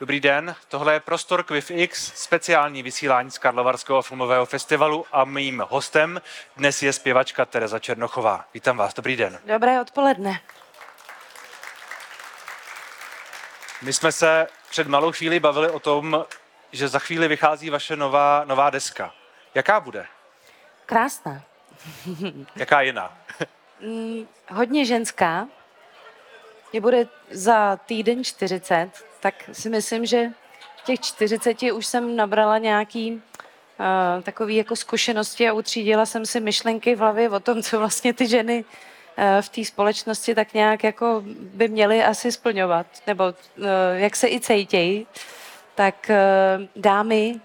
Dobrý den, tohle je Prostor QuiffX, speciální vysílání z Karlovarského filmového festivalu a mým hostem dnes je zpěvačka Tereza Černochová. Vítám vás, dobrý den. Dobré odpoledne. My jsme se před malou chvíli bavili o tom, že za chvíli vychází vaše nová, nová deska. Jaká bude? Krásná. Jaká jiná? Mm, hodně ženská. Mě bude za týden 40, tak si myslím, že těch 40 už jsem nabrala nějaký uh, takový jako zkušenosti a utřídila jsem si myšlenky v hlavě o tom, co vlastně ty ženy uh, v té společnosti tak nějak jako by měly asi splňovat, nebo uh, jak se i cejtějí. Tak dámy,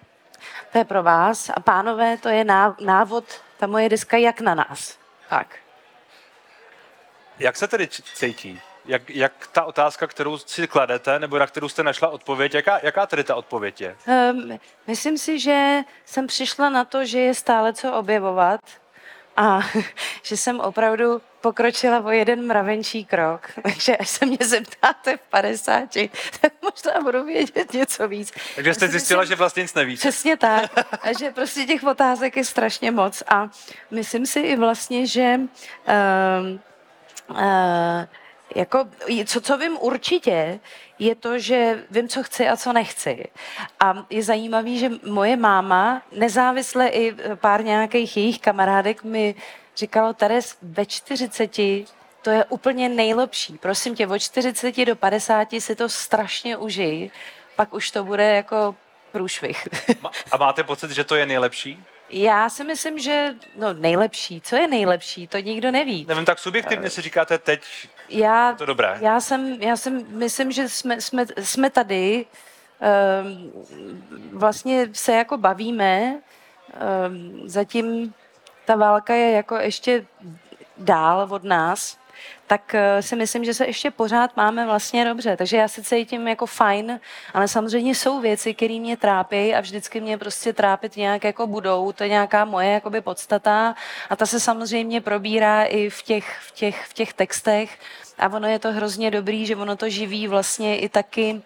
to je pro vás a pánové, to je návod, ta moje deska jak na nás. Tak. Jak se tedy cítí? Jak, jak ta otázka, kterou si kladete, nebo na kterou jste našla odpověď, jaká, jaká tedy ta odpověď je? Um, myslím si, že jsem přišla na to, že je stále co objevovat a že jsem opravdu pokročila o jeden mravenčí krok. Takže až se mě zeptáte v 50, tak možná budu vědět něco víc. Takže jste zjistila, že vlastně nic nevíte. Přesně tak. A že prostě těch otázek je strašně moc. A myslím si i vlastně, že uh, uh, jako, co, co vím určitě, je to, že vím, co chci a co nechci. A je zajímavý, že moje máma, nezávisle i pár nějakých jejich kamarádek, mi říkalo, Teres, ve 40 to je úplně nejlepší. Prosím tě, od 40 do 50 si to strašně užij, pak už to bude jako průšvih. A máte pocit, že to je nejlepší? Já si myslím, že no, nejlepší. Co je nejlepší, to nikdo neví. Nevím, tak subjektivně si říkáte teď, já, je to dobré. Já jsem, já jsem, myslím, že jsme, jsme, jsme tady, um, vlastně se jako bavíme, um, zatím ta válka je jako ještě dál od nás, tak eh, si myslím, že se ještě pořád máme vlastně dobře. Takže já se cítím jako fajn, ale samozřejmě jsou věci, které mě trápí a vždycky mě prostě trápit nějak jako budou. To je nějaká moje jakoby podstata a ta se samozřejmě probírá i v těch, v těch, v těch textech a ono je to hrozně dobrý, že ono to živí vlastně i taky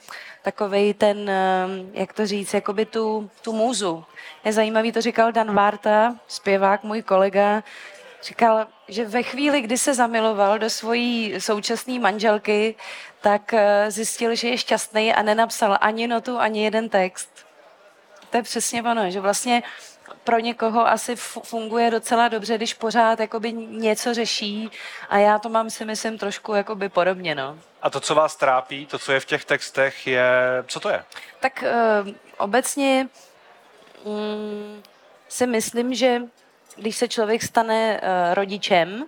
takovej ten, eh, jak to říct, jakoby tu, tu můzu. Je zajímavý, to říkal Dan Varta, zpěvák, můj kolega, Říkal, že ve chvíli, kdy se zamiloval do svojí současné manželky, tak eh, zjistil, že je šťastný a nenapsal ani notu, ani jeden text. To je přesně ono, že vlastně pro někoho asi funguje docela dobře, když pořád jakoby něco řeší a já to mám si myslím trošku jakoby podobně. No. A to, co vás trápí, to, co je v těch textech, je, co to je? Tak uh, obecně um, si myslím, že když se člověk stane uh, rodičem,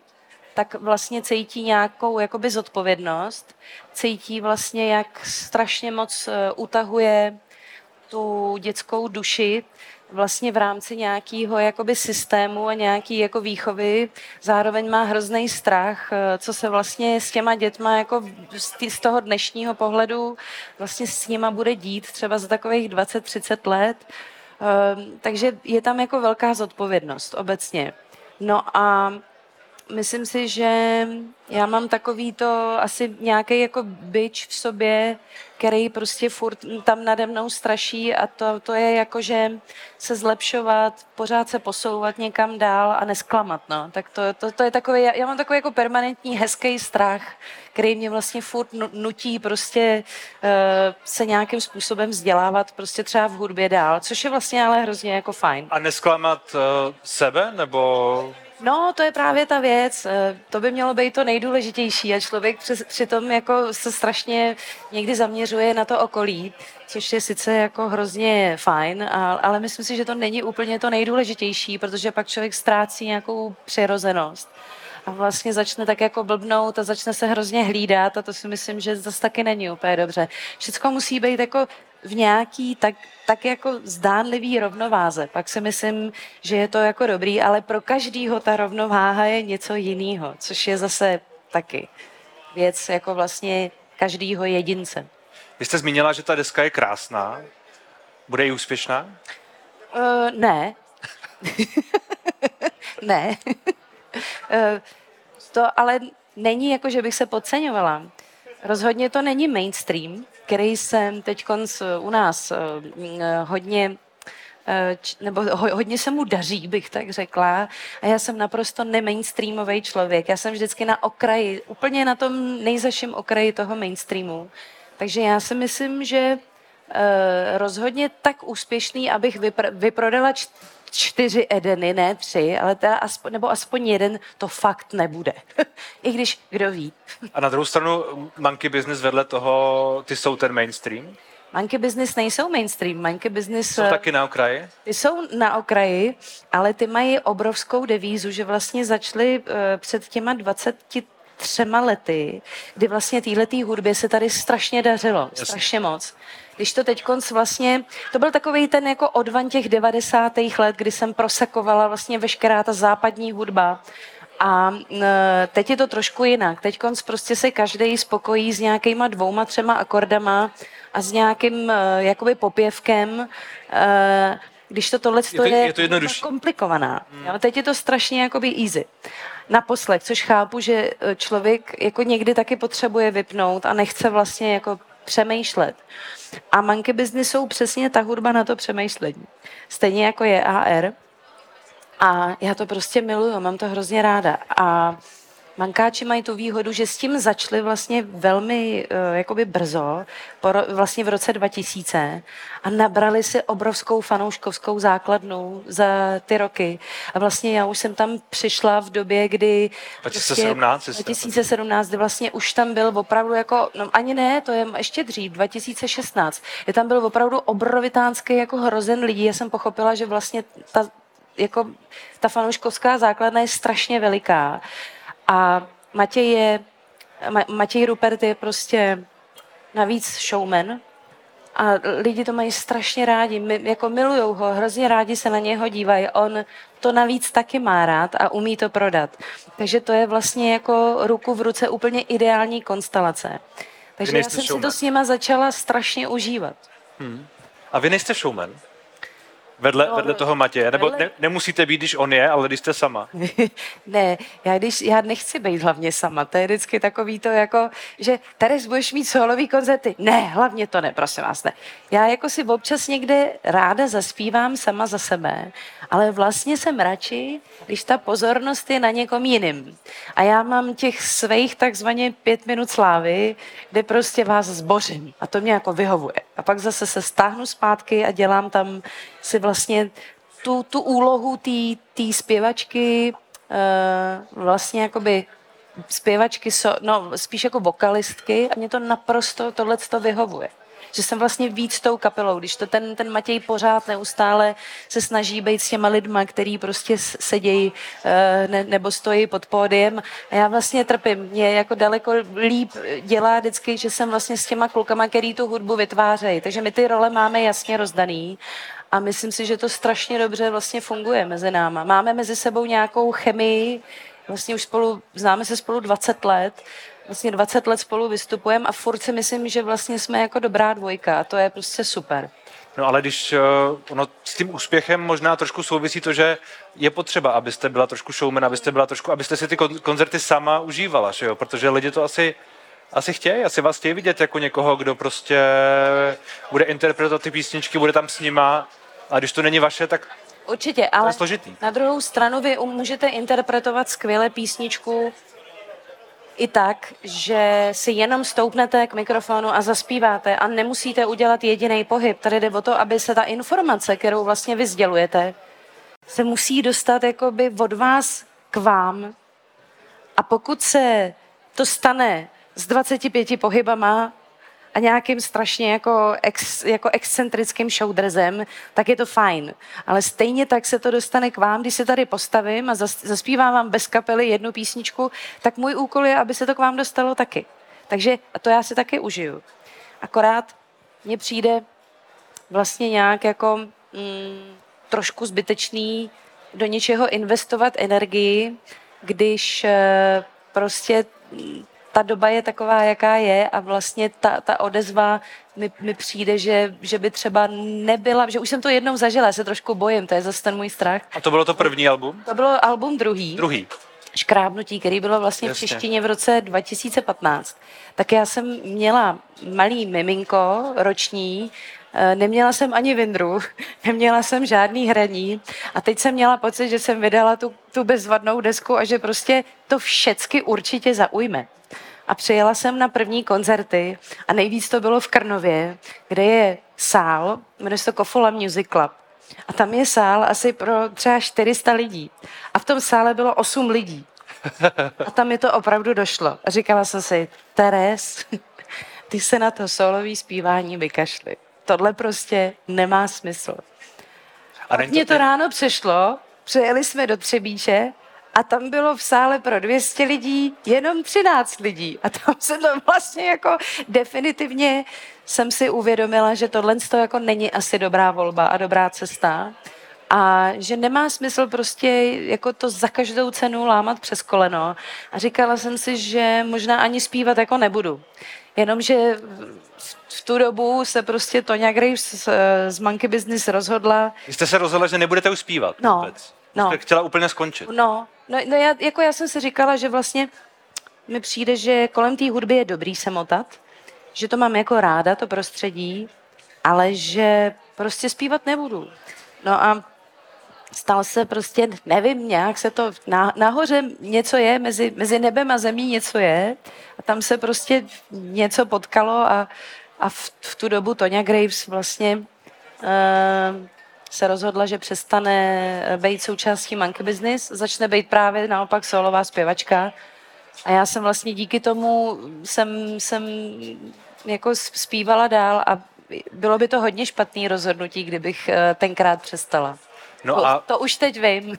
tak vlastně cítí nějakou jakoby zodpovědnost, cítí vlastně, jak strašně moc uh, utahuje tu dětskou duši vlastně v rámci nějakého jakoby systému a nějaký jako výchovy. Zároveň má hrozný strach, eh, co se vlastně s těma dětma jako z toho dnešního pohledu vlastně s nima bude dít třeba za takových 20-30 let. Ehm, takže je tam jako velká zodpovědnost obecně. No a myslím si, že já mám takový to asi nějaký jako byč v sobě, který prostě furt tam nade mnou straší a to, to je jako, že se zlepšovat, pořád se posouvat někam dál a nesklamat, no. Tak to, to, to je takový, já, mám takový jako permanentní hezký strach, který mě vlastně furt nutí prostě uh, se nějakým způsobem vzdělávat prostě třeba v hudbě dál, což je vlastně ale hrozně jako fajn. A nesklamat uh, sebe, nebo No, to je právě ta věc. Eh, to by mělo být to nejdůležitější a člověk při, přitom jako se strašně někdy zaměřuje na to okolí, což je sice jako hrozně fajn, ale myslím si, že to není úplně to nejdůležitější, protože pak člověk ztrácí nějakou přirozenost a vlastně začne tak jako blbnout a začne se hrozně hlídat a to si myslím, že zase taky není úplně dobře. Všechno musí být jako v nějaký tak, tak jako zdánlivý rovnováze. Pak si myslím, že je to jako dobrý, ale pro každýho ta rovnováha je něco jiného, což je zase taky věc jako vlastně každýho jedince. Vy jste zmínila, že ta deska je krásná. Bude i úspěšná? Uh, ne. ne. uh, to ale není jako, že bych se podceňovala. Rozhodně to není mainstream, který jsem teď u nás eh, mm, eh, hodně eh, nebo ho, hodně se mu daří, bych tak řekla. A já jsem naprosto nemainstreamový člověk. Já jsem vždycky na okraji, úplně na tom nejzaším okraji toho mainstreamu. Takže já si myslím, že rozhodně tak úspěšný, abych vypr- vyprodala čtyři Edeny, ne tři, ale teda aspoň, nebo aspoň jeden, to fakt nebude. I když, kdo ví. A na druhou stranu monkey business vedle toho, ty jsou ten mainstream? Monkey business nejsou mainstream, monkey business... Jsou taky na okraji? Ty jsou na okraji, ale ty mají obrovskou devízu, že vlastně začaly uh, před těma 20 třema lety, kdy vlastně téhletý hudbě se tady strašně dařilo, Jasně. strašně moc. Když to teď konc vlastně, to byl takový ten jako odvan těch 90. let, kdy jsem prosakovala vlastně veškerá ta západní hudba. A teď je to trošku jinak. Teď konc prostě se každý spokojí s nějakýma dvouma, třema akordama a s nějakým e, jakoby popěvkem. E, když to tohle je, to, je, je to komplikovaná. Hmm. Jo? Teď je to strašně jakoby easy. Naposled, což chápu, že e, člověk jako někdy taky potřebuje vypnout a nechce vlastně jako přemýšlet. A monkey business jsou přesně ta hudba na to přemýšlení. Stejně jako je AR. A já to prostě miluju, mám to hrozně ráda. A Mankáči mají tu výhodu, že s tím začali vlastně velmi uh, jakoby brzo, po, vlastně v roce 2000 a nabrali si obrovskou fanouškovskou základnu za ty roky. A vlastně já už jsem tam přišla v době, kdy 2017, prostě, 2017 kdy vlastně už tam byl opravdu jako, no ani ne, to je ještě dřív, 2016, je tam byl opravdu obrovitánský jako hrozen lidí. Já jsem pochopila, že vlastně ta, jako, ta fanouškovská základna je strašně veliká. A Matěj je, Matěj Rupert je prostě navíc showman a lidi to mají strašně rádi, My, jako milujou ho, hrozně rádi se na něho dívají. On to navíc taky má rád a umí to prodat. Takže to je vlastně jako ruku v ruce úplně ideální konstelace. Takže já jsem showman. si to s nima začala strašně užívat. Hmm. A vy nejste showman? Vedle, no, vedle toho Matěje? Nebo vedle... ne, nemusíte být, když on je, ale když jste sama? ne, já, když, já nechci být hlavně sama. To je vždycky takový to jako, že tady budeš mít solový koncerty. Ne, hlavně to ne, prosím vás, ne. Já jako si občas někde ráda zaspívám sama za sebe, ale vlastně jsem radši, když ta pozornost je na někom jiným. A já mám těch svých takzvaně pět minut slávy, kde prostě vás zbořím. A to mě jako vyhovuje. A pak zase se stáhnu zpátky a dělám tam si vlastně tu, tu úlohu té zpěvačky uh, vlastně jakoby zpěvačky, so, no spíš jako vokalistky a mě to naprosto tohle to vyhovuje že jsem vlastně víc tou kapelou, když to ten, ten Matěj pořád neustále se snaží být s těma lidma, který prostě sedějí eh, ne, nebo stojí pod pódiem a já vlastně trpím. Mě jako daleko líp dělá vždycky, že jsem vlastně s těma klukama, který tu hudbu vytvářejí. Takže my ty role máme jasně rozdaný a myslím si, že to strašně dobře vlastně funguje mezi náma. Máme mezi sebou nějakou chemii, vlastně už spolu, známe se spolu 20 let vlastně 20 let spolu vystupujeme a furt si myslím, že vlastně jsme jako dobrá dvojka a to je prostě super. No ale když uh, ono s tím úspěchem možná trošku souvisí to, že je potřeba, abyste byla trošku showman, abyste byla trošku, abyste si ty koncerty sama užívala, že jo? protože lidi to asi asi chtějí, asi vás chtějí vidět jako někoho, kdo prostě bude interpretovat ty písničky, bude tam s nima a když to není vaše, tak Určitě, ale složitý. na druhou stranu vy můžete interpretovat skvěle písničku i tak, že si jenom stoupnete k mikrofonu a zaspíváte a nemusíte udělat jediný pohyb. Tady jde o to, aby se ta informace, kterou vlastně vy sdělujete, se musí dostat jakoby od vás k vám. A pokud se to stane s 25 pohybama, a nějakým strašně jako, ex, jako excentrickým showdrezem, tak je to fajn. Ale stejně tak se to dostane k vám, když se tady postavím a zaspívám vám bez kapely jednu písničku, tak můj úkol je, aby se to k vám dostalo taky. Takže to já si taky užiju. Akorát mně přijde vlastně nějak jako mm, trošku zbytečný do něčeho investovat energii, když e, prostě ta doba je taková, jaká je a vlastně ta, ta odezva mi, mi přijde, že, že by třeba nebyla, že už jsem to jednou zažila, já se trošku bojím, to je zase ten můj strach. A to bylo to první album? To bylo album druhý. Druhý. škrábnutí, který bylo vlastně Jasně. v češtině v roce 2015, tak já jsem měla malý miminko roční, eh, neměla jsem ani vindru, neměla jsem žádný hraní a teď jsem měla pocit, že jsem vydala tu, tu bezvadnou desku a že prostě to všecky určitě zaujme. A přijela jsem na první koncerty a nejvíc to bylo v Krnově, kde je sál, jmenuje se to Kofola Music Club. A tam je sál asi pro třeba 400 lidí. A v tom sále bylo 8 lidí. A tam mi to opravdu došlo. A říkala jsem si, Teres, ty se na to solový zpívání vykašli. Tohle prostě nemá smysl. A mě to ráno přešlo, přejeli jsme do Třebíče a tam bylo v sále pro 200 lidí jenom 13 lidí. A tam se to vlastně jako definitivně jsem si uvědomila, že tohle to jako není asi dobrá volba a dobrá cesta. A že nemá smysl prostě jako to za každou cenu lámat přes koleno. A říkala jsem si, že možná ani zpívat jako nebudu. Jenomže v- v tu dobu se prostě Tonya Graves z, z Monkey Business rozhodla, Vy jste se rozhodla, že nebudete už zpívat No, vůbec. No. Jste chtěla úplně skončit. No, no, no já, jako já jsem si říkala, že vlastně mi přijde, že kolem té hudby je dobrý se motat, že to mám jako ráda, to prostředí, ale že prostě zpívat nebudu. No a stal se prostě, nevím, nějak se to, na, nahoře něco je, mezi, mezi nebem a zemí něco je a tam se prostě něco potkalo a, a v, v tu dobu Tonya Graves vlastně uh, se rozhodla, že přestane být součástí Monkey Business, začne být právě naopak solová zpěvačka. A já jsem vlastně díky tomu jsem, jsem jako zpívala dál a bylo by to hodně špatný rozhodnutí, kdybych eh, tenkrát přestala. No to, a, to už teď vím.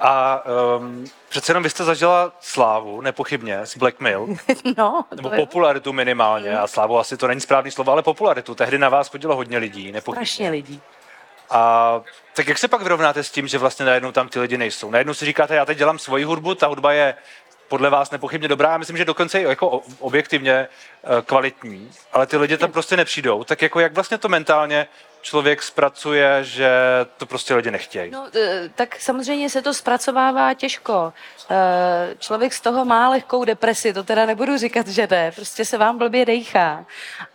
a um, přece jenom vy jste zažila slávu, nepochybně, z Blackmail, No, nebo popularitu minimálně, a slávu asi to není správný slovo, ale popularitu. Tehdy na vás chodilo hodně lidí, nepochybně. strašně lidí. A tak jak se pak vyrovnáte s tím, že vlastně najednou tam ty lidi nejsou? Najednou si říkáte, já teď dělám svoji hudbu, ta hudba je podle vás nepochybně dobrá, já myslím, že dokonce i jako objektivně eh, kvalitní, ale ty lidi tam prostě nepřijdou. Tak jako jak vlastně to mentálně člověk zpracuje, že to prostě lidi nechtějí? No, eh, tak samozřejmě se to zpracovává těžko. Eh, Člověk z toho má lehkou depresi, to teda nebudu říkat, že ne, prostě se vám blbě dejchá.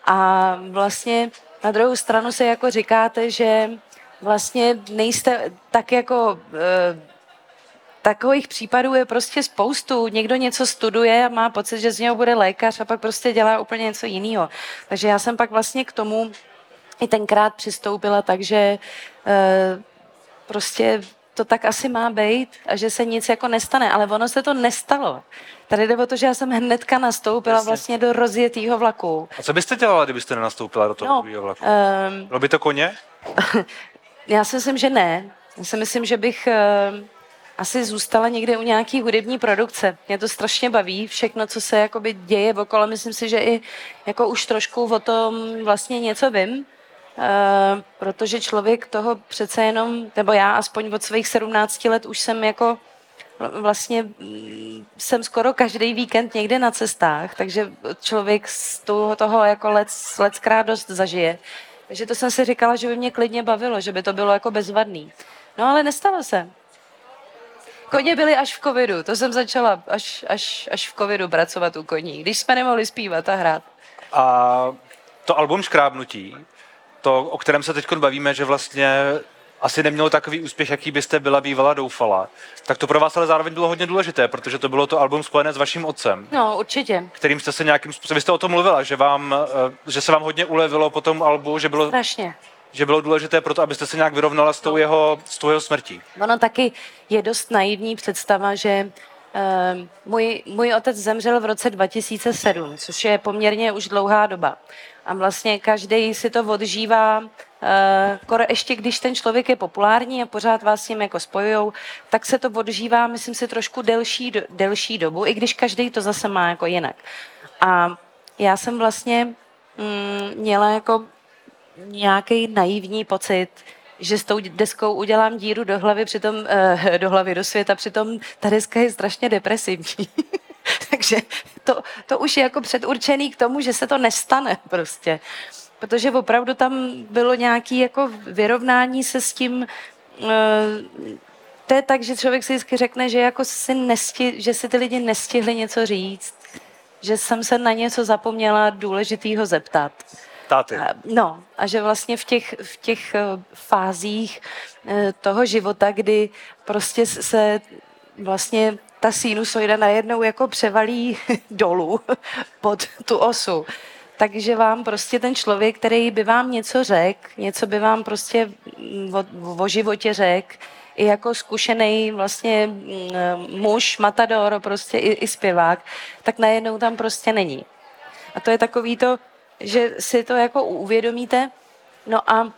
A vlastně na druhou stranu se jako říkáte, že vlastně nejste tak jako eh, Takových případů je prostě spoustu. Někdo něco studuje a má pocit, že z něho bude lékař a pak prostě dělá úplně něco jiného. Takže já jsem pak vlastně k tomu i tenkrát přistoupila tak, že eh, prostě to tak asi má být a že se nic jako nestane, ale ono se to nestalo. Tady jde o to, že já jsem hnedka nastoupila Jasně. vlastně do rozjetého vlaku. A co byste dělala, kdybyste nenastoupila do toho No, vlaku? Um, Bylo by to koně? já si myslím, že ne. Já si myslím, že bych uh, asi zůstala někde u nějaký hudební produkce. Mě to strašně baví, všechno, co se jakoby děje okolo. Myslím si, že i jako už trošku o tom vlastně něco vím. Uh, protože člověk toho přece jenom, nebo já aspoň od svých 17 let už jsem jako vl- vlastně mm, jsem skoro každý víkend někde na cestách, takže člověk z toho, toho jako let, letkrát dost zažije. Takže to jsem si říkala, že by mě klidně bavilo, že by to bylo jako bezvadný. No ale nestalo se. Koně byly až v covidu, to jsem začala až, až, až v covidu pracovat u koní, když jsme nemohli zpívat a hrát. A to album Škrábnutí, to, o kterém se teď bavíme, že vlastně asi nemělo takový úspěch, jaký byste byla bývala doufala, tak to pro vás ale zároveň bylo hodně důležité, protože to bylo to album spojené s vaším otcem, No, určitě. kterým jste se nějakým způsobem, vy jste o tom mluvila, že, vám, eh, že se vám hodně ulevilo po tom albu, že bylo, Strašně. že bylo důležité pro to, abyste se nějak vyrovnala s tou jeho, s tou jeho smrtí. Ono taky je dost naivní představa, že uh, můj, můj otec zemřel v roce 2007, což je poměrně už dlouhá doba. A vlastně každý si to odžívá, kor, ještě když ten člověk je populární a pořád vás s ním jako spojujou, tak se to odžívá, myslím si, trošku delší, delší dobu, i když každý to zase má jako jinak. A já jsem vlastně mm, měla jako nějaký naivní pocit, že s tou deskou udělám díru do hlavy, přitom, eh, do hlavy, do světa, přitom ta deska je strašně depresivní. Takže to, to už je jako předurčený k tomu, že se to nestane prostě. Protože opravdu tam bylo nějaké jako vyrovnání se s tím, eh, to je tak, že člověk si vždycky řekne, že, jako si nesti, že si ty lidi nestihli něco říct, že jsem se na něco zapomněla důležitýho zeptat. Táty. No a že vlastně v těch, v těch eh, fázích eh, toho života, kdy prostě se vlastně ta sinusoida najednou jako převalí dolů pod tu osu. Takže vám prostě ten člověk, který by vám něco řekl, něco by vám prostě o, o životě řekl, i jako zkušený vlastně mm, muž, matador, prostě i, i zpěvák, tak najednou tam prostě není. A to je takový to, že si to jako uvědomíte. No a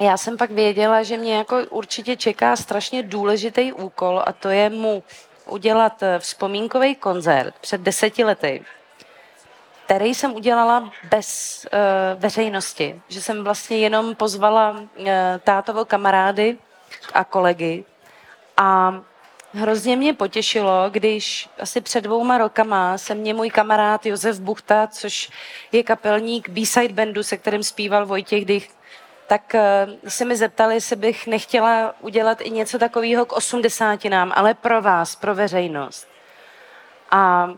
já jsem pak věděla, že mě jako určitě čeká strašně důležitý úkol a to je mu udělat eh, vzpomínkový koncert před deseti lety, který jsem udělala bez uh, veřejnosti. Že jsem vlastně jenom pozvala uh, tátovo kamarády a kolegy a Hrozně mě potěšilo, když asi před dvouma rokama se mě můj kamarád Josef Buchta, což je kapelník B-side bandu, se kterým zpíval Vojtěch Dych, tak uh, se mi zeptali, jestli bych nechtěla udělat i něco takového k osmdesátinám, ale pro vás, pro veřejnost. A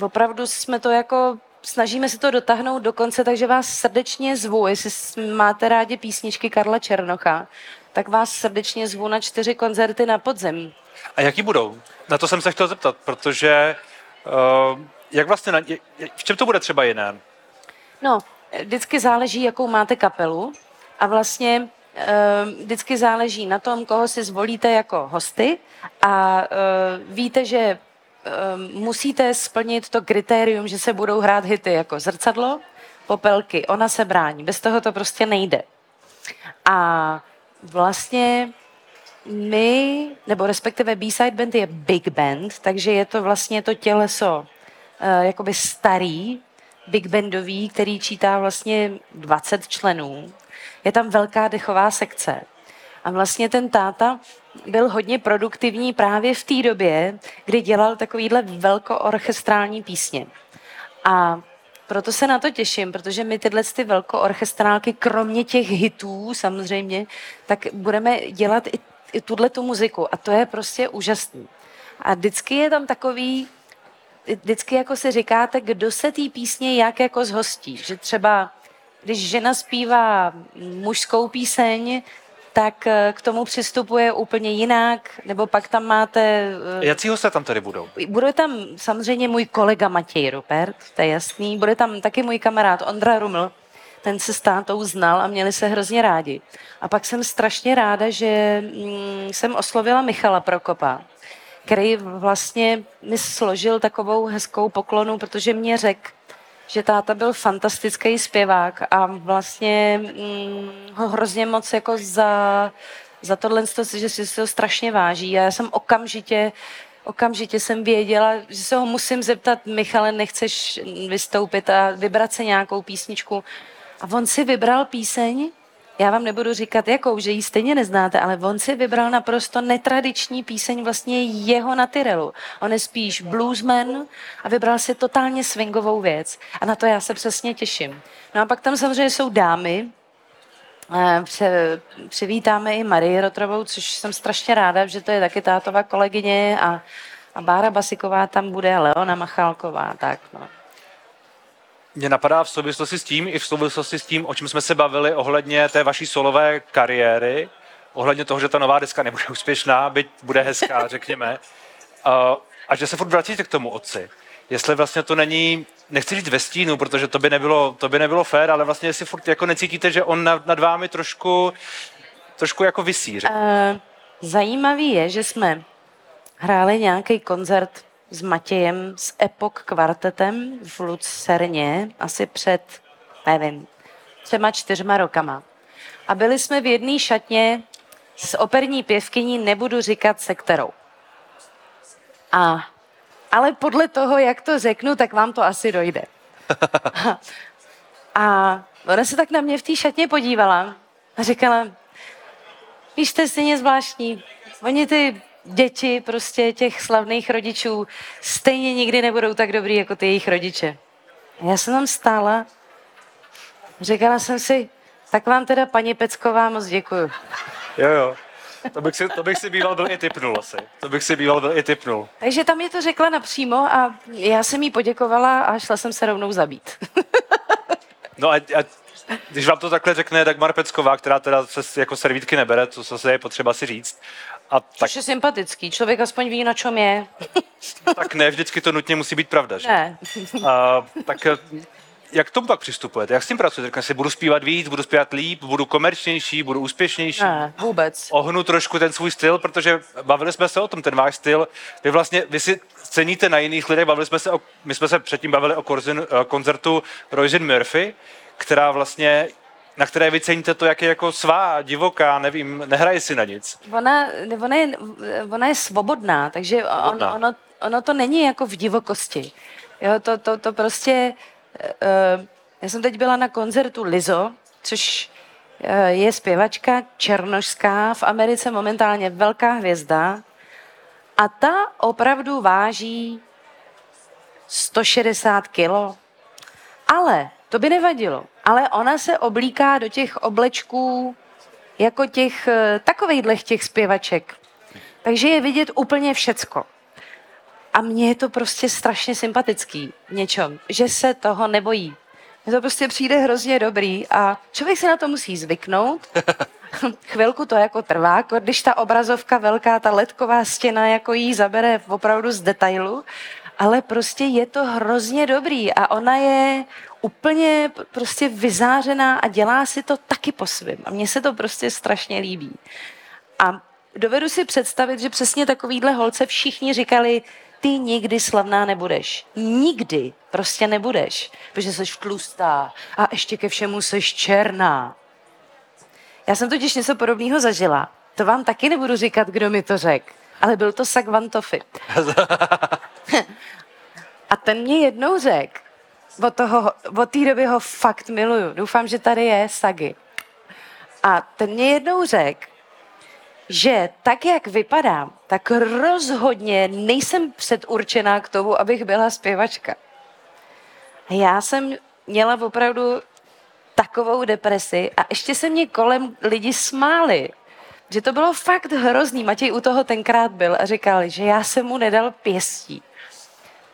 opravdu jsme to jako, snažíme se to dotáhnout do konce, takže vás srdečně zvu, jestli máte rádi písničky Karla Černocha, tak vás srdečně zvu na čtyři koncerty na podzem. A jaký budou? Na to jsem se chtěl zeptat, protože uh, jak vlastně, na, v čem to bude třeba jiné? No, vždycky záleží, jakou máte kapelu a vlastně uh, vždycky záleží na tom, koho si zvolíte jako hosty a uh, víte, že musíte splnit to kritérium, že se budou hrát hity jako zrcadlo, popelky, ona se brání. Bez toho to prostě nejde. A vlastně my, nebo respektive B-side band je big band, takže je to vlastně to těleso uh, jakoby starý, big bandový, který čítá vlastně 20 členů. Je tam velká dechová sekce. A vlastně ten táta byl hodně produktivní právě v té době, kdy dělal takovýhle velkoorchestrální písně. A proto se na to těším, protože my tyhle ty velkoorchestrálky, kromě těch hitů samozřejmě, tak budeme dělat i i tuhle tu muziku a to je prostě úžasný. A vždycky je tam takový, vždycky jako si říkáte, kdo se té písně jak jako zhostí. Že třeba, když žena zpívá mužskou píseň, tak eh, k tomu přistupuje úplně jinak, nebo pak tam máte... Eh, Jací hosté tam tady budou? Bude tam samozřejmě můj kolega Matěj Rupert, to je jasný. Bude tam taky můj kamarád Ondra Ruml, ten se s tátou znal a měli se hrozně rádi. A pak jsem strašně ráda, že mm, jsem oslovila Michala Prokopa, který vlastně mi složil takovou hezkou poklonu, protože mě řekl, že táta byl fantastický zpěvák a vlastně mm, ho hrozně moc jako za, za tohle, že si to strašně váží. A já jsem okamžitě okamžitě jsem věděla, že se ho musím zeptat, Michale, nechceš vystoupit a vybrat se nějakou písničku. A on si vybral píseň, já vám nebudu říkat jakou, že ji stejně neznáte, ale on si vybral naprosto netradiční píseň vlastně jeho na Tyrelu. On je spíš bluesman a vybral si totálně swingovou věc. A na to já se přesně těším. No a pak tam samozřejmě jsou dámy, eh, přivítáme i Marii Rotrovou, což jsem strašně ráda, že to je taky tátová kolegyně a, a Bára Basiková tam bude, Leona Machálková, tak no mě napadá v souvislosti s tím, i v souvislosti s tím, o čem jsme se bavili ohledně té vaší solové kariéry, ohledně toho, že ta nová deska nebude úspěšná, byť bude hezká, řekněme, a, a že se furt vracíte k tomu otci. Jestli vlastně to není, nechci říct ve stínu, protože to by nebylo, to by nebylo fér, ale vlastně jestli furt jako necítíte, že on nad, nad vámi trošku, trošku jako vysí. Uh, zajímavý je, že jsme hráli nějaký koncert s Matějem, s Epok kvartetem v Lucerně asi před, nevím, třema čtyřma rokama. A byli jsme v jedné šatně s operní pěvkyní, nebudu říkat se kterou. A, ale podle toho, jak to řeknu, tak vám to asi dojde. A, a ona se tak na mě v té šatně podívala a říkala, víš, to je stejně zvláštní. Oni ty děti prostě těch slavných rodičů stejně nikdy nebudou tak dobrý jako ty jejich rodiče. A já jsem tam stála, říkala jsem si, tak vám teda paní Pecková moc děkuju. Jo, jo. To bych si, to bych si býval byl i typnul asi. To bych si býval byl i typnul. Takže tam je to řekla napřímo a já jsem jí poděkovala a šla jsem se rovnou zabít. No a, a když vám to takhle řekne Dagmar Pecková, která teda se jako servítky nebere, to zase je potřeba si říct, a tak, Což je sympatický. Člověk aspoň ví, na čem je. tak ne vždycky to nutně musí být pravda. Že? Ne. A, tak eh, jak k tomu pak přistupujete? Jak s tím pracujete? Řekne si, budu zpívat víc, budu zpívat líp, budu komerčnější, budu úspěšnější. Ne, vůbec. Ohnu trošku ten svůj styl, protože bavili jsme se o tom, ten váš styl. Vy vlastně, vy si ceníte na jiných lidech, bavili jsme se o, my jsme se předtím bavili o korzin, eh, koncertu Roisin Murphy, která vlastně na které vy ceníte to, jak je jako svá, divoká, nevím, nehraje si na nic. Ona, ona, je, ona je svobodná, takže on, ono, ono to není jako v divokosti. Jo, to, to, to prostě... Uh, já jsem teď byla na koncertu Lizo, což uh, je zpěvačka černošská, v Americe momentálně velká hvězda. A ta opravdu váží 160 kilo. Ale to by nevadilo. Ale ona se oblíká do těch oblečků jako těch eh, takovejhle těch zpěvaček. Takže je vidět úplně všecko. A mně je to prostě strašně sympatický v něčem, že se toho nebojí. Mně to prostě přijde hrozně dobrý a člověk se na to musí zvyknout. Chvilku to jako trvá, když ta obrazovka velká, ta ledková stěna jako jí zabere opravdu z detailu, ale prostě je to hrozně dobrý a ona je úplně prostě vyzářená a dělá si to taky po svém. A mně se to prostě strašně líbí. A dovedu si představit, že přesně takovýhle holce všichni říkali, ty nikdy slavná nebudeš. Nikdy prostě nebudeš, protože jsi tlustá a ještě ke všemu jsi černá. Já jsem totiž něco podobného zažila. To vám taky nebudu říkat, kdo mi to řekl, ale byl to Sak Vantofy. A ten mě jednou řekl, od, toho, od té doby ho fakt miluju. Doufám, že tady je Sagy. A ten mě jednou řekl, že tak, jak vypadám, tak rozhodně nejsem předurčená k tomu, abych byla zpěvačka. Já jsem měla opravdu takovou depresi a ještě se mě kolem lidi smáli. Že to bylo fakt hrozný. Matěj u toho tenkrát byl a říkal, že já jsem mu nedal pěstí.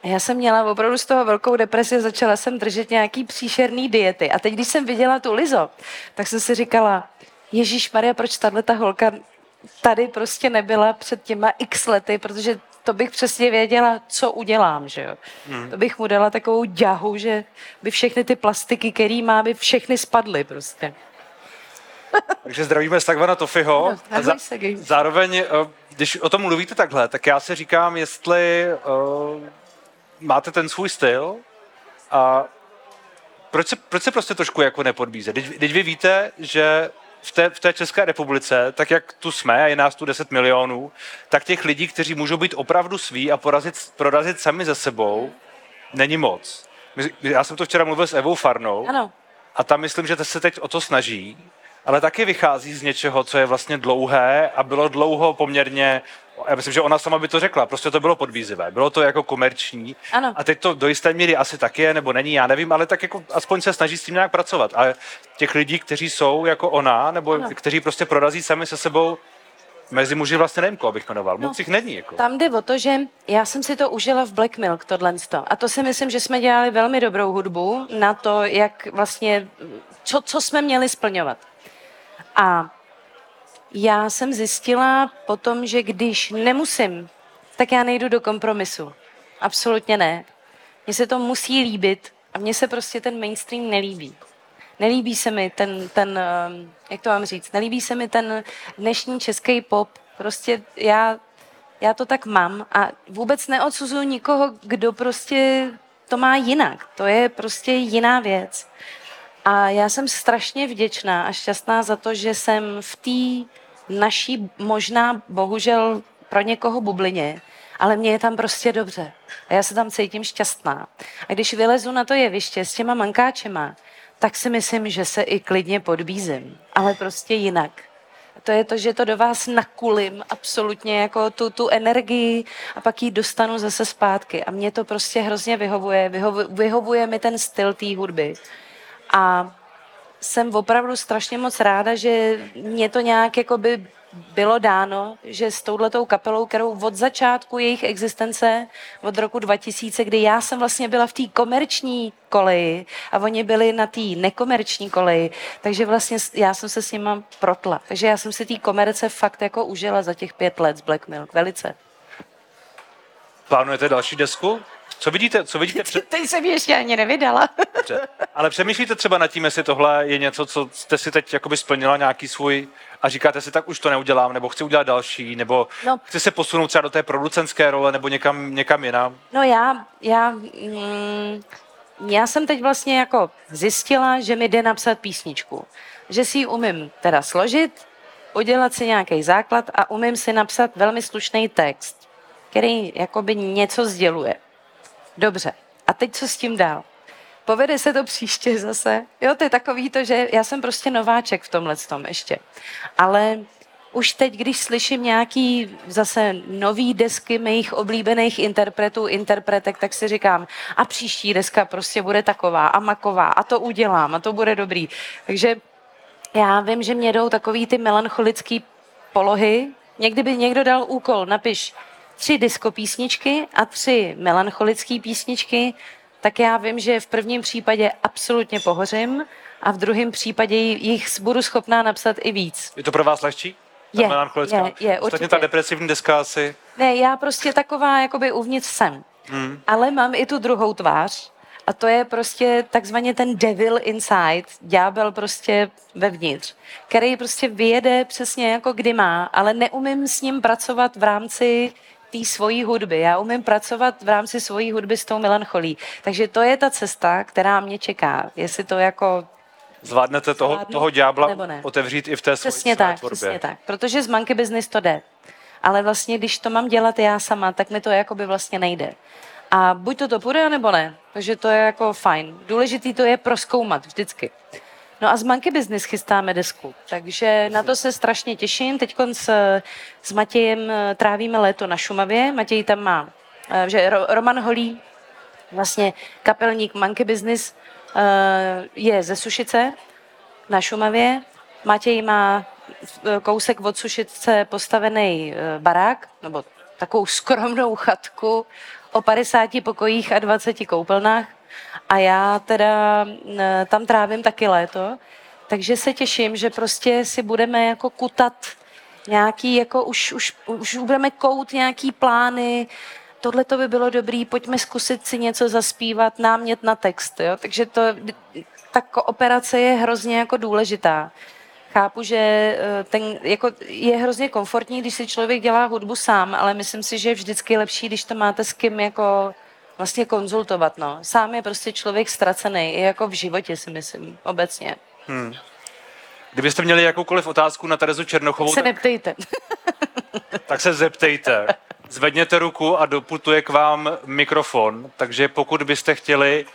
Já jsem měla opravdu z toho velkou depresi, začala jsem držet nějaký příšerný diety. A teď, když jsem viděla tu Lizo, tak jsem si říkala, Ježíš Maria, proč tahle ta holka tady prostě nebyla před těma x lety, protože to bych přesně věděla, co udělám, že jo. Hmm. To bych mu dala takovou ďahu, že by všechny ty plastiky, který má, by všechny spadly prostě. Takže zdravíme Stagvana Tofiho. A za, Sagi. zároveň, eh, když o tom mluvíte takhle, tak já si říkám, jestli uh, máte ten svůj styl a proč se, proč se prostě trošku jako nepodbízet? Teď, teď vy víte, že v té, v té České republice, tak jak tu jsme, a je nás tu 10 milionů, tak těch lidí, kteří můžou být opravdu sví a porazit, prorazit sami ze sebou, není moc. Já jsem to včera mluvil s Evou Farnou Ano, a tam myslím, že se teď o to snaží, ale taky vychází z něčeho, co je vlastně dlouhé a bylo dlouho poměrně, já myslím, že ona sama by to řekla, prostě to bylo podvízivé, bylo to jako komerční Ano. a teď to do jisté míry asi taky je, nebo není, já nevím, ale tak jako aspoň se snaží s tím nějak pracovat a těch lidí, kteří jsou jako ona, nebo Ano. kteří prostě prorazí sami se sebou, mezi muži vlastně nevím, koho bych jmenoval, moc jich není. Jako. tam jde o to, že já jsem si to užila v Black Milk, tohle. A to si myslím, že jsme dělali velmi dobrou hudbu na to, jak vlastně, co, co jsme měli splňovat. A já jsem zjistila potom, že když nemusím, tak já nejdu do kompromisu. Absolutně ne. Mně se to musí líbit a mně se prostě ten mainstream nelíbí. Nelíbí se mi ten, ten, ehm, jak to mám říct, nelíbí se mi ten dnešní český pop. Prostě já, já to tak mám a vůbec neodsuzuju nikoho, kdo prostě to má jinak. To je prostě jiná věc. A já jsem strašně vděčná a šťastná za to, že jsem v té naší možná bohužel pro někoho bublině, ale mně je tam prostě dobře. A já se tam cítím šťastná. A když vylezu na to jeviště s těma mankáčema, tak si myslím, že se i klidně podbízím. Ale prostě jinak. To je to, že to do vás nakulím absolutně jako tu, tu energii a pak ji dostanu zase zpátky. A mě to prostě hrozně vyhovuje. Vyhovuje, vyhovuje mi ten styl té hudby. A jsem opravdu strašně moc ráda, že mě to nějak jakoby bylo dáno, že s touhletou kapelou, kterou od začátku jejich existence, od roku 2000, kdy já jsem vlastně byla v té komerční koleji a oni byli na té nekomerční koleji, takže vlastně já jsem se s nima protla. Takže já jsem si té komerce fakt jako užila za těch pět let z Black Milk, velice. Plánujete další desku? Co vidíte, co vidíte před... Teď jsem ještě ani nevydala. Dobře. Ale přemýšlíte třeba nad tím, jestli tohle je něco, co jste si teď jakoby splnila nějaký svůj a říkáte si, tak už to neudělám, nebo chci udělat další, nebo no. chci se posunout třeba do té producentské role, nebo někam, někam jinam? No já, já, mm, já jsem teď vlastně jako zjistila, že mi jde napsat písničku. Že si ji umím teda složit, udělat si nějaký základ a umím si napsat velmi slušný text, který jakoby něco sděluje. Dobře. A teď co s tím dál? Povede se to příště zase. Jo, to je takový to, že já jsem prostě nováček v tomhle tom ještě. Ale už teď, když slyším nějaký zase nový desky mých oblíbených interpretů, interpretek, tak si říkám, a příští deska prostě bude taková a maková a to udělám a to bude dobrý. Takže já vím, že mě jdou takový ty melancholické polohy. Někdy by někdo dal úkol, napiš tři disco písničky a tři melancholické písničky, tak já vím, že v prvním případě absolutně pohořím a v druhém případě jich budu schopná napsat i víc. Je to pro vás lehčí? Ta je, je, je, určitě. ta depresivní deska asi... Ne, já prostě taková jakoby uvnitř jsem. Hmm. Ale mám i tu druhou tvář a to je prostě takzvaně ten devil inside, ďábel prostě vevnitř, který prostě vyjede přesně jako kdy má, ale neumím s ním pracovat v rámci té svojí hudby. Já umím pracovat v rámci svojí hudby s tou melancholí. Takže to je ta cesta, která mě čeká. Jestli to jako Zvládnete toho, Zvládnu, toho ďábla otevřít i v té přesně tak, tvorbě. Přesně tak, protože z monkey business to jde. Ale vlastně, když to mám dělat já sama, tak mi to jakoby vlastně nejde. A buď to to půjde, nebo ne. Takže to je jako fajn. Důležitý to je proskoumat vždycky. No a z Monkey Business chystáme desku, takže na to se strašně těším. Teď s, s Matějem eh, trávíme léto na Šumavě. Matěj tam má, eh, že Roman Holý, vlastně kapelník Monkey Business, eh, je ze Sušice na Šumavě. Matěj má kousek od Sušice postavený barák, nebo takovou skromnou chatku o 50 pokojích a 20 koupelnách a já teda tam trávím taky léto, takže se těším, že prostě si budeme jako kutat nějaký, jako už, už, už budeme kout nějaký plány, tohle to by bylo dobrý, pojďme zkusit si něco zaspívat, námět na text, jo? takže to, ta operace je hrozně jako důležitá. Chápu, že eh, ten, jako je hrozně komfortní, když si člověk dělá hudbu sám, ale myslím si, že je vždycky lepší, když to máte s kým jako vlastně konzultovat. No. Sám je prostě člověk ztracený, i jako v životě si myslím, obecně. Hmm. Kdybyste měli jakoukoliv otázku na Terezu Černochovou, tak se neptejte. tak se zeptejte. Zvedněte ruku a doputuje k vám mikrofon, takže pokud byste chtěli,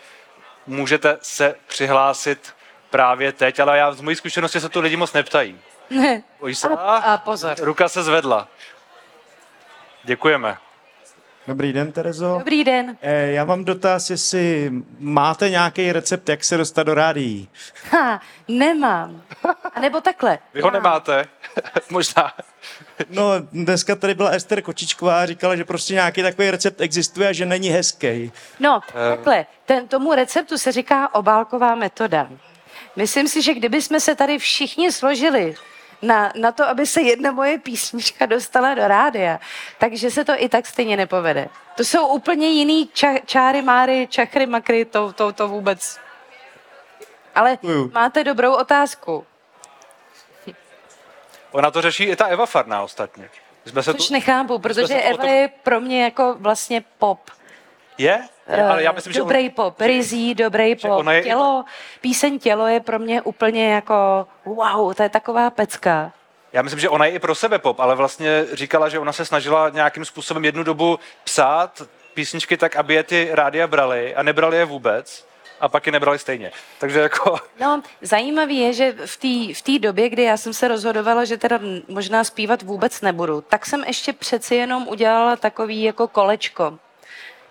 můžete se přihlásit právě teď, ale já z mojí zkušenosti se tu lidi moc neptají. Ne. A, a pozor. Ruka se zvedla. Děkujeme. Dobrý den, Terezo. Dobrý den. Eh, já mám dotaz, jestli máte nějaký recept, jak se dostat do rádií. Ha, nemám. A nebo takhle. Vy ho já. nemáte? Možná. No, dneska tady byla Ester Kočičková a říkala, že prostě nějaký takový recept existuje a že není hezký. No, uh. takhle. Ten, tomu receptu se říká obálková metoda. Myslím si, že kdyby jsme se tady všichni složili na, na to, aby se jedna moje písnička dostala do rádia, takže se to i tak stejně nepovede. To jsou úplně jiný ča, čáry, máry, čachry, makry, to, to, to vůbec. Ale máte dobrou otázku. Ona to řeší i ta Eva Farná ostatně. Jsme se Což tu, nechápu, protože Eva tom... je pro mě jako vlastně pop. Je? je ale já myslím, dobrý že on... pop, rizí, dobrý pop. Je... Tělo, píseň Tělo je pro mě úplně jako wow, to je taková pecka. Já myslím, že ona je i pro sebe pop, ale vlastně říkala, že ona se snažila nějakým způsobem jednu dobu psát písničky tak, aby je ty rádia brali a nebrali je vůbec a pak je nebrali stejně. Takže jako... No, zajímavé je, že v té v tý době, kdy já jsem se rozhodovala, že teda možná zpívat vůbec nebudu, tak jsem ještě přeci jenom udělala takový jako kolečko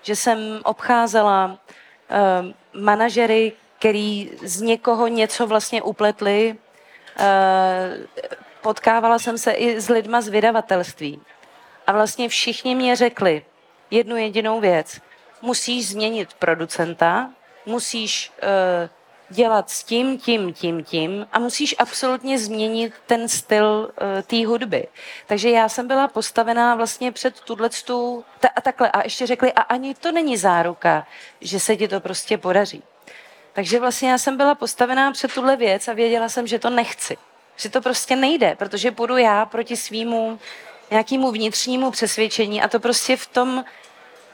že jsem obcházela uh, manažery, který z někoho něco vlastně upletli, uh, potkávala jsem se i s lidma z vydavatelství. A vlastně všichni mě řekli jednu jedinou věc. Musíš změnit producenta, musíš uh, dělat s tím, tím, tím, tím a musíš absolutně změnit ten styl uh, té hudby. Takže já jsem byla postavená vlastně před tuto ta, a takhle a ještě řekli, a ani to není záruka, že se ti to prostě podaří. Takže vlastně já jsem byla postavená před tuhle věc a věděla jsem, že to nechci. Že to prostě nejde, protože půjdu já proti svýmu nějakému vnitřnímu přesvědčení a to prostě v tom,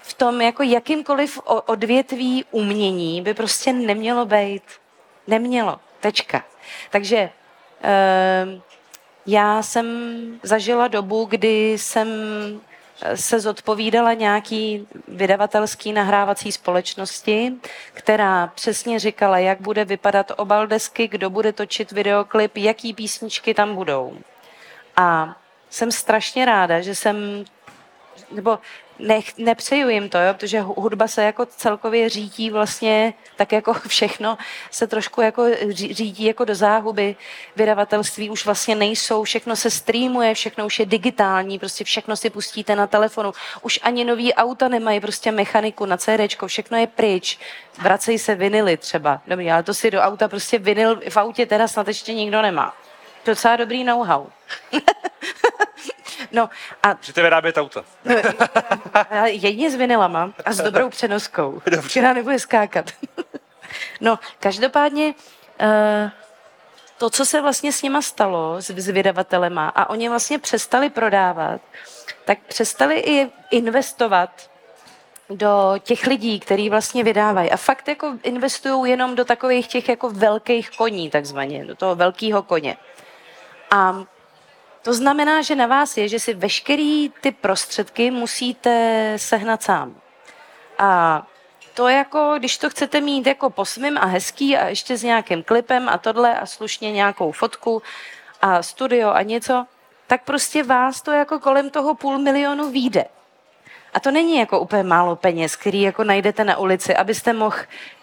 v tom jako jakýmkoliv odvětví umění by prostě nemělo být. Nemělo. Tečka. Takže uh, já jsem zažila dobu, kdy jsem se zodpovídala nějaký vydavatelský nahrávací společnosti, která přesně říkala, jak bude vypadat obal desky, kdo bude točit videoklip, jaký písničky tam budou. A jsem strašně ráda, že jsem, nebo nech, nepřeju jim to, jo, protože hudba se jako celkově řídí vlastně, tak jako všechno se trošku jako řídí jako do záhuby. Vydavatelství už vlastně nejsou, všechno se streamuje, všechno už je digitální, prostě všechno si pustíte na telefonu. Už ani nový auta nemají prostě mechaniku na CD, všechno je pryč. Vracejí se vinily třeba. Dobrý, ale to si do auta prostě vinyl v autě teda snad ještě nikdo nemá. Docela dobrý know-how. No a... Můžete vyrábět auta. Jedině s vinilama a s dobrou přenoskou, Dobře. která nebude skákat. no, každopádně uh, to, co se vlastně s nima stalo, s, s vydavatelema, a oni vlastně přestali prodávat, tak přestali i investovat do těch lidí, který vlastně vydávají. A fakt jako investují jenom do takových těch jako velkých koní, takzvaně, do toho velkého koně. A to znamená, že na vás je, že si veškerý ty prostředky musíte sehnat sám. A to jako, když to chcete mít jako posmím a hezký a ještě s nějakým klipem a tohle a slušně nějakou fotku a studio a něco, tak prostě vás to jako kolem toho půl milionu výjde. A to není jako úplně málo peněz, který jako najdete na ulici, abyste mohl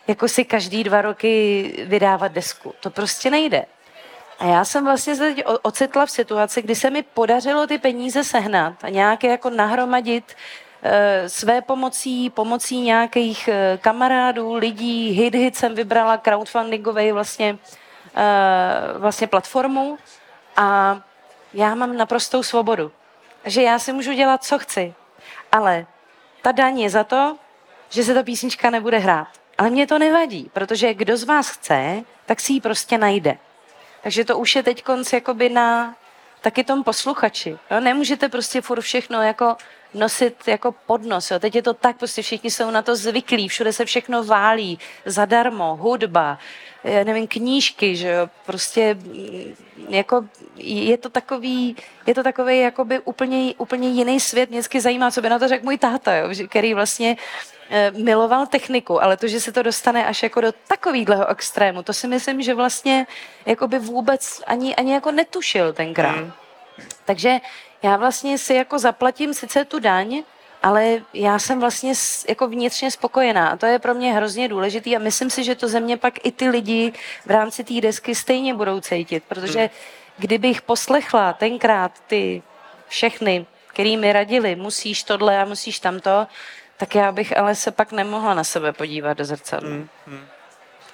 jako si každý dva roky vydávat desku. To prostě nejde. A já jsem vlastně se teď ocitla v situaci, kdy se mi podařilo ty peníze sehnat a nějaké jako nahromadit e, své pomocí, pomocí nějakých e, kamarádů, lidí, hit hit jsem vybrala crowdfundingovej vlastně, e, vlastně platformu a já mám naprostou svobodu. Že já si můžu dělat, co chci. Ale ta daň je za to, že se ta písnička nebude hrát. Ale mě to nevadí, protože kdo z vás chce, tak si ji prostě najde. Takže to už je teď konc jakoby na taky tom posluchači. Jo? Nemůžete prostě furt všechno jako nosit jako podnos. Jo? Teď je to tak, prostě všichni jsou na to zvyklí, všude se všechno válí, zadarmo, hudba, já nevím, knížky, že jo, prostě mm, jako je to takový, je to takový jakoby úplně, úplně jiný svět. Mě zajímá, co by na to řekl můj táta, jo, který vlastně miloval techniku, ale to, že se to dostane až jako do takového extrému, to si myslím, že vlastně jako by vůbec ani, ani jako netušil tenkrát. Mm. Takže já vlastně si jako zaplatím sice tu daň, ale já jsem vlastně jako vnitřně spokojená a to je pro mě hrozně důležitý a myslím si, že to ze mě pak i ty lidi v rámci té desky stejně budou cítit, protože mm. kdybych poslechla tenkrát ty všechny, který mi radili, musíš tohle a musíš tamto, tak já bych ale se pak nemohla na sebe podívat do zrcadla. Mm, mm.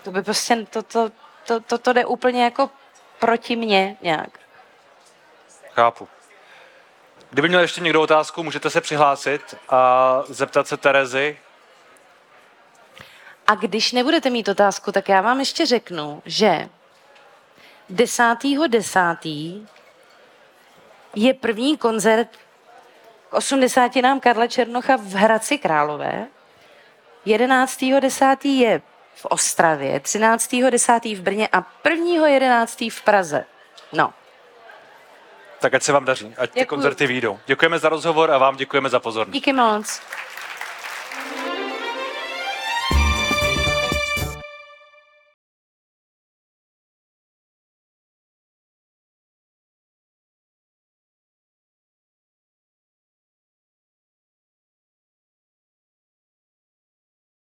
To by prostě, to, to, to, to, to jde úplně jako proti mně nějak. Chápu. Kdyby měl ještě někdo otázku, můžete se přihlásit a zeptat se Terezy. A když nebudete mít otázku, tak já vám ještě řeknu, že 10.10. 10. je první koncert k 80 nám Karla Černocha v Hradci Králové. 11.10. je v Ostravě, 13.10. v Brně a 1.11. v Praze. No. Tak ať se vám daří, ať Děkuju. ty koncerty výjdou. Děkujeme za rozhovor a vám děkujeme za pozornost. Díky moc.